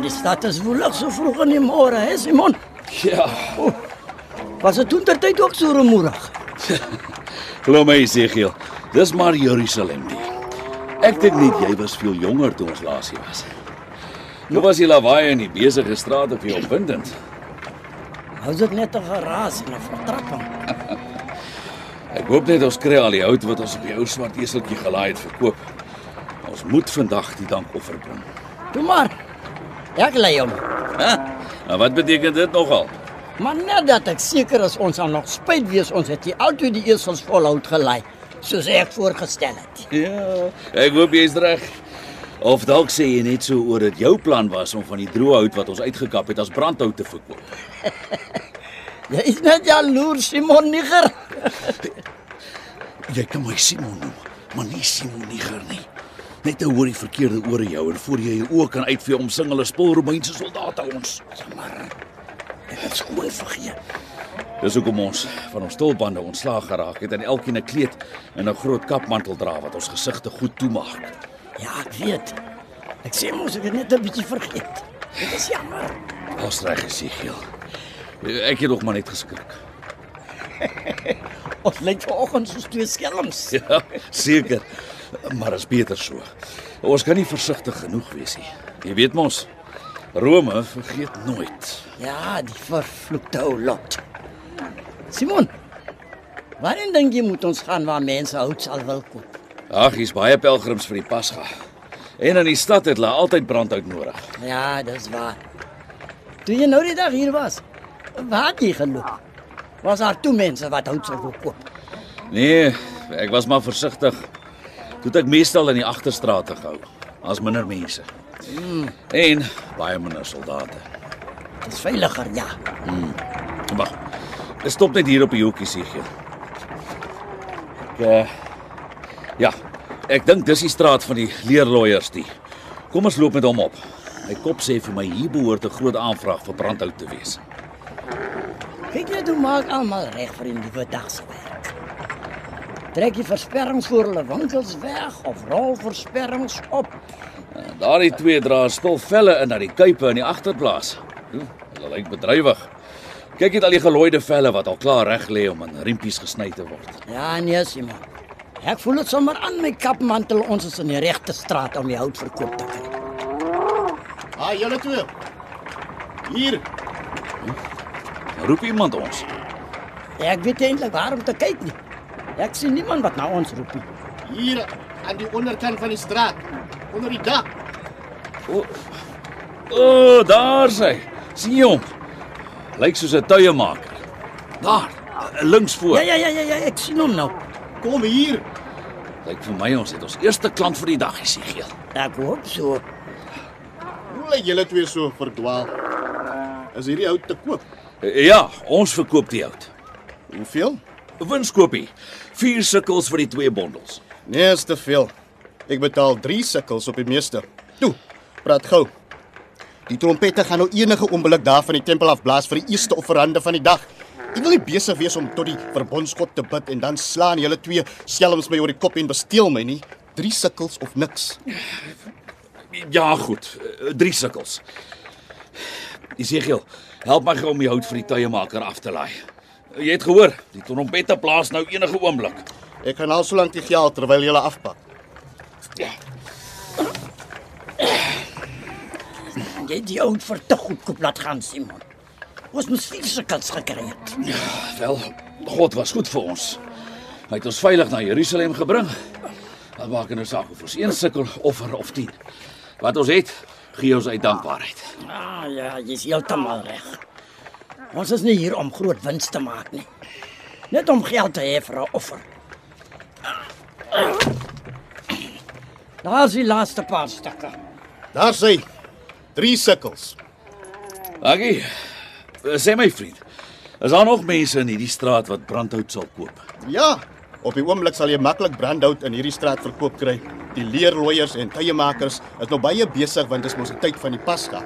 Maar die stad is woelig so vroeg in die môre, hè Simon? Ja, Was dit ter tyd ook so rumoerig? glo my Esegiel, dis maar Jerusalem nie. Ek dink nie jy was veel jonger toe ons laas hier was. Nou was die lawaai in die besige strate vir jou opwindend. Hou dit net 'n geraas en 'n vertrapping. Ek hoop net ons kry al die hout wat ons op die ou swart eseltjie gelaai het verkoop. Ons moet vandag die dankoffer bring. Toe maar. Ek lei hom. Hæ? Nou wat beteken dit nogal? Maar net dat ek seker is ons sal nog spyt wees ons het hier altyd die esels volhoud gelei, soos ek voorgestel het. Ja, ek hoop jy's reg. Of dalk sê jy net so oor dit jou plan was om van die droë hout wat ons uitgekap het as brandhout te verkoop. Jy is net jaloers, Simon Niger. Jy kan my Simon noem, maar nie Simon Niger nie. Net te hoor die verkeerde ore jou en voor jy jou oë kan uitvee om sing hulle spul Romeinse soldate ons. Maar ek het skoon vergeet. Dis hoekom ons van ons stolbande ontslaag geraak het en elkeen 'n kleed en 'n groot kapmantel dra wat ons gesigte goed toemaak. Ja, ek weet. Ek sê mos ek het net 'n bietjie vergeet. Dit is jammer. Ons reg Esegiel. Ek het nog maar net geskrik. Ons lyk vanoggend soos twee skelms. Ja, seker. Maar is beter so. Ons kan nie versigtig genoeg wees nie. Jy weet mos, Rome vergeet nooit. Ja, die vervloekte ou lot. Simon, waarheen dink jy moet ons gaan waar mense hout sal wil koop? Ag, hier's baie pelgrims vir die Pasga. En in die stad het hulle altyd brandhout nodig. Ja, dis waar. Toe jy nou die dag hier was, waar het jy geloop? Was daar toe mense wat hout sou wil koop? Nee, ek was maar versigtig. Toe het ek meestal in die agterstrate gehou. Daar's minder mense. Mm. En baie minder soldate. Dis veiliger, ja. Wag. Ek stop net hier op die hoekie Sigie. Ek uh, Ja, ek dink dis die straat van die leerloiers die. Kom ons loop met hom op. My kop sê vir my hier behoort 'n groot aanvraag vir brandhout te wees. Kyk net hoe maak almal reg vir die nuwe dag se werk. Trek jy versperrings voor hulle winkels weg of rol versperrings op? Uh, Daardie twee dra stil velle in na die kuipe in die agterplaas. Hm, Hulle lyk bedrywig. Kyk net al die gelooide velle wat al klaar reg lê om in riempies gesny te word. Ja, nee, Simon. Ek voel dit sommer aan my kapmantel ons is in die regte straat om die hout verkoop te kry. Ah, julle twee. Hier, Roep iemand ons. Ek weet eintlik waarom te kyk nie. Ek sien niemand wat na ons roep nie. hier aan die onderkant van die straat, onder die dak. O, oh, daar sy. Sien jy hom? Lyk soos 'n tuiemaker. Daar, links voor. Ja, ja, ja, ja, ja, ek sien hom nou. Kom hier. Lyk vir my ons het ons eerste klant vir die dag Jesegiel. Ek hoop so. Hoe lyk julle twee so verdwaal? Is hierdie hout te koop? Ja, ons verkoop die hout. Hoeveel? Winskoopie. 4 sikkels vir die twee bondels. Nee, is te veel. Ek betaal 3 sikkels op die meeste. Toe, praat gou. Die trompette gaan nou enige oomblik daar van die tempel afblaas vir die eerste offerande van die dag. Ek wil nie besig wees om tot die verbondsgod te bid en dan slaan julle twee skelms my oor die kop en besteel my nie. 3 sikkels of niks. Ja, goed. 3 sikkels. Jesegiel, help my gou om die hout vir die tuiemaker af te laai. Jy het gehoor, die trompette blaas nou enige oomblik. Ek gaan al so lank die geld terwyl julle afpak. Jy het die oud vir te goedkoop laat gaan, Simon. Ons moes vier sukkels gekry het. Wel, God was goed vir ons. Hy het ons veilig na Jerusalem gebring. Wat maak nou saak of ons een sukkel offer of 10? Wat ons het, gee ons uit dankbaarheid. Ah ja, jy's heeltemal reg. Ons is nie hier om groot wins te maak nie. Net om geld te hê vir 'n offer. Daar's die laaste paar stukke. Daar sê 3 sikkels. Dankie. Eh, Sê my vriend, is daar nog mense in hierdie straat wat brandhout sal koop? Ja, op die oomblik sal jy maklik brandhout in hierdie straat verkoop kry. Die leerlooiers en tuiemakers is nou baie besig want dit is mos die tyd van die Pasga.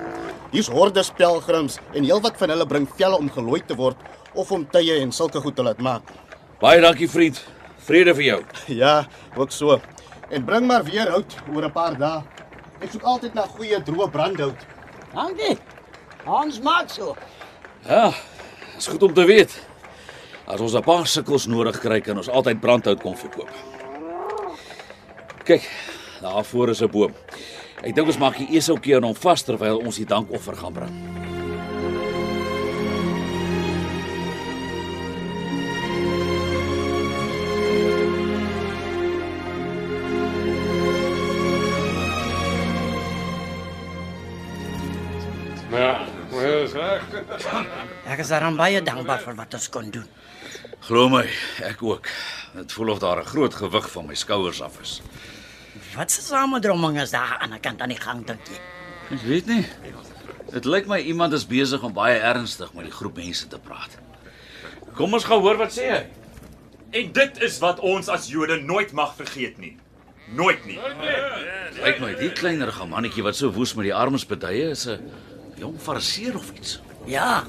Hier's hordes pelgrims en heelwat van hulle bring velle om gelooi te word of om tye en sulke goed te laat maak. Baie dankie vriend. Vrede vir jou. Ja, ook so. En bring maar weer hout oor 'n paar dae. Ek soek altyd na goeie droë brandhout. Dankie. Ons maak so. Ja, is goed om te weet. As ons 'n paar sikkels nodig kry, kan ons altyd brandhout kom verkoop. Kyk, daar voor is 'n boom. Ek dink ons maak die eseltjie aan hom vas terwyl ons die dankoffer gaan bring. Ja, wel is reg. Ek is daarom baie dankbaar vir wat ons kon doen. Glo my, ek ook. Dit voel of daar 'n groot gewig van my skouers af is. Wat se samedromming is daar aan die kant aan die gang dink jy? Ek weet nie. Dit lyk my iemand is besig om baie ernstig met die groep mense te praat. Kom ons gaan hoor wat sê hy. En dit is wat ons as Jode nooit mag vergeet nie. Nooit nie. Lyk my die kleinerige mannetjie wat so woes met die armes bedye is 'n jong fariseer of iets. Ja.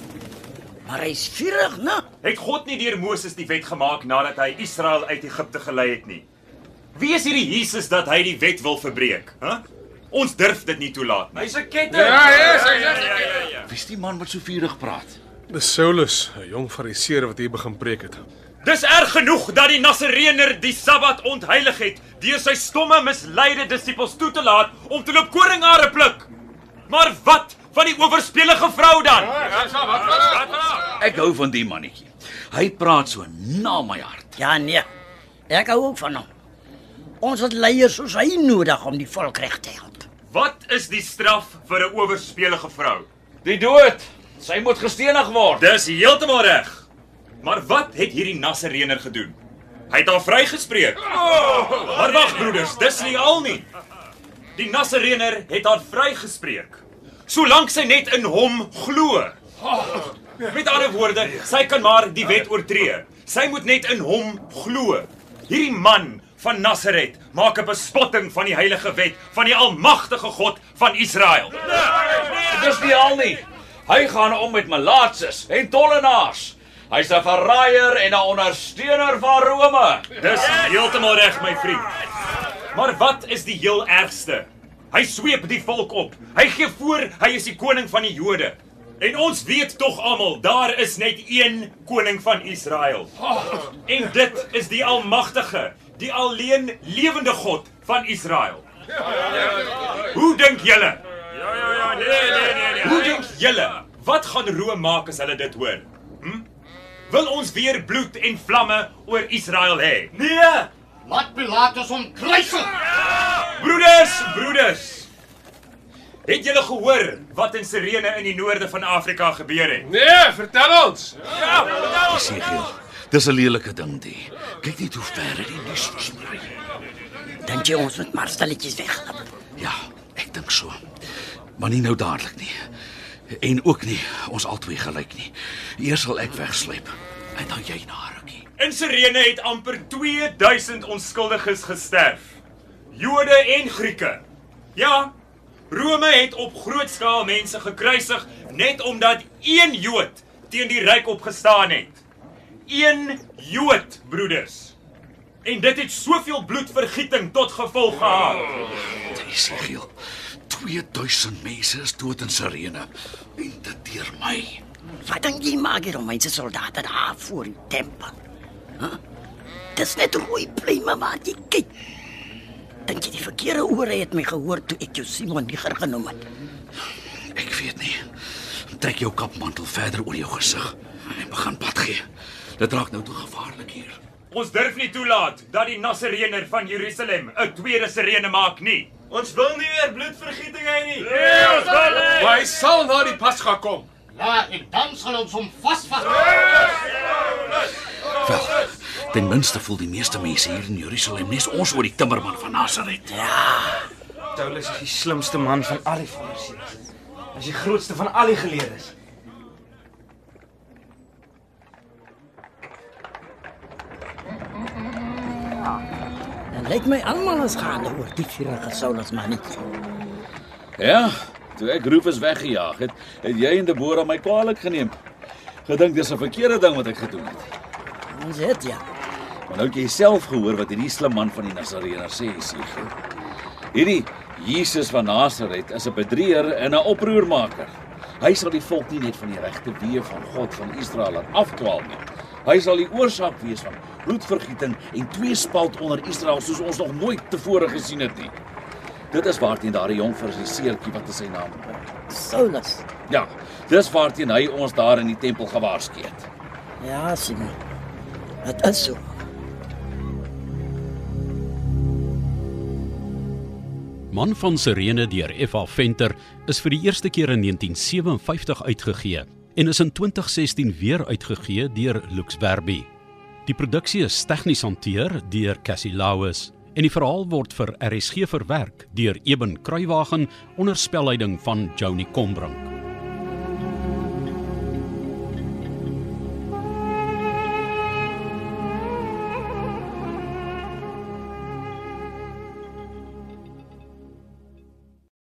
Maar hy's vurig, né? Het God nie deur Moses die wet gemaak nadat hy Israel uit Egipte gelei het nie? Wie is hierdie Jesus dat hy die wet wil verbreek, hè? Huh? Ons durf dit nie toelaat nie. Hy's 'n ketting. Ja, ja, ja, ja, ja. Wie's die man wat so vurig praat? Dis Saulus, 'n jong fariseer wat hier begin preek het. Dis erg genoeg dat die Nasareëner die Sabbat ontheilig het deur sy stomme misleide disippels toe te laat om te loop koringare pluk. Maar wat van die owerspelige vrou dan? Ja, wat van Wat van haar? Ek hou van die mannetjie. Hy praat so na my hart. Ja nee. Ek hou ook van hom. Ons het leiers soos hy nodig om die volk reg te help. Wat is die straf vir 'n owerspelige vrou? Die dood. Sy moet gestenig word. Dis heeltemal reg. Maar wat het hierdie Nasareëner gedoen? Hy het haar vrygespreek. Maar wag broeders, dis nie al nie. Die Nasareëner het haar vrygespreek. Solank sy net in hom glo. Met ander woorde, sy kan maar die wet oortree. Sy moet net in hom glo. Hierdie man van Nasaret maak 'n bespotting van die heilige wet van die almagtige God van Israel. Dis nie al nie. Hy gaan om met malaatses en tollenaars. Hy's 'n verraaier en 'n ondersteuner van Rome. Dis heeltemal reg, my vriend. Maar wat is die heel ergste? Hy sweep die volk op. Hy gee voor hy is die koning van die Jode. En ons weet tog almal, daar is net een koning van Israel. En dit is die almagtige, die alleen lewende God van Israel. Hoe dink julle? Ja ja ja, nee nee nee nee. Hoe dink julle? Wat gaan Rome maak as hulle dit hoor? Hm? Wil ons weer bloed en vlamme oor Israel hê? Nee! Laat Pilatus hom kruisig. Broeders, broeders. Het julle gehoor wat in Sirene in die noorde van Afrika gebeur het? Nee, vertel ons. Esegiel, dis 'n lelike ding die. Kyk net hoe ver dit nuus versprei. Dink jy ons moet maar stilletjies wegloop? Ja, ek dink so. Maar nie nou dadelik nie. En ook nie ons albei gelyk nie. Eers sal ek wegsluip en dan jy na rukkie. In Sirene het amper 2000 onskuldiges gesterf. Jode en Grieke. Ja, Rome het op groot skaal mense gekruisig net omdat een Jood teen die ryk opgestaan het. Een Jood, broeders. En dit het soveel bloedvergieting tot gevolg gehad. Esegiel, 2000 mense is dood in Sirene en dit deur my. Wat dink jy maak hier Romeinse soldate daar voor die tempel? Huh? Dis net rooi pluime wat jy kyk. Dink jy die verkeerde ore het my gehoor toe ek jou Simon Niger genoem het? Ek weet nie. Trek jou kapmantel verder oor jou gesig en begin pad gee. Dit raak nou te gevaarlik hier. Ons durf nie toelaat dat die Nasareëner van Jerusalem 'n tweede Sirene maak nie. Ons wil nie weer bloedvergieting hê nie. Nee, ons wil nie. Maar hy sal na die Pasga kom. Ja, en dan sal ons hom vasvat. Wel, Ten minste voel die meeste mense hier in Jerusalem nes ons oor die timmerman van Nasaret. Paulus is die slimste man van al die fariseërs. Hy is die grootste van al die geleerdes. Lyk my almal as gaande oor die vurige Saulus mannetjie. Ja, toe ek Rufus weggejaag het, het jy en Deborah my kwaadlik geneem. Gedink dis 'n verkeerde ding wat ek gedoen het. Ons het ja. Maar nou het jy self gehoor wat hierdie slim man van die Nasareëner sê, Siegel. Hierdie Jesus van Nasaret is 'n bedrieër en 'n oproermaker. Hy sal die volk nie net van die regte weë van God van Israel laat afdwaal nie. Hy sal die oorsaak wees van bloedvergieting en tweespalt onder Israel soos ons nog nooit tevore gesien het nie. Dit is waarteen daardie jong fariseertjie wat is sy naam? Saulus. Ja, dis waarteen hy ons daar in die tempel gewaarsku het. Ja, Simon. Dit is so. Man van Sirene deur F.A. Venter is vir die eerste keer in 1957 uitgegee en is in 2016 weer uitgegee deur Lux Verbi. Die produksie is tegnies hanteer deur Cassie Lauis en die verhaal word vir RSG verwerk deur Eben Kruiwagen onder spelleiding van Joni Combrink.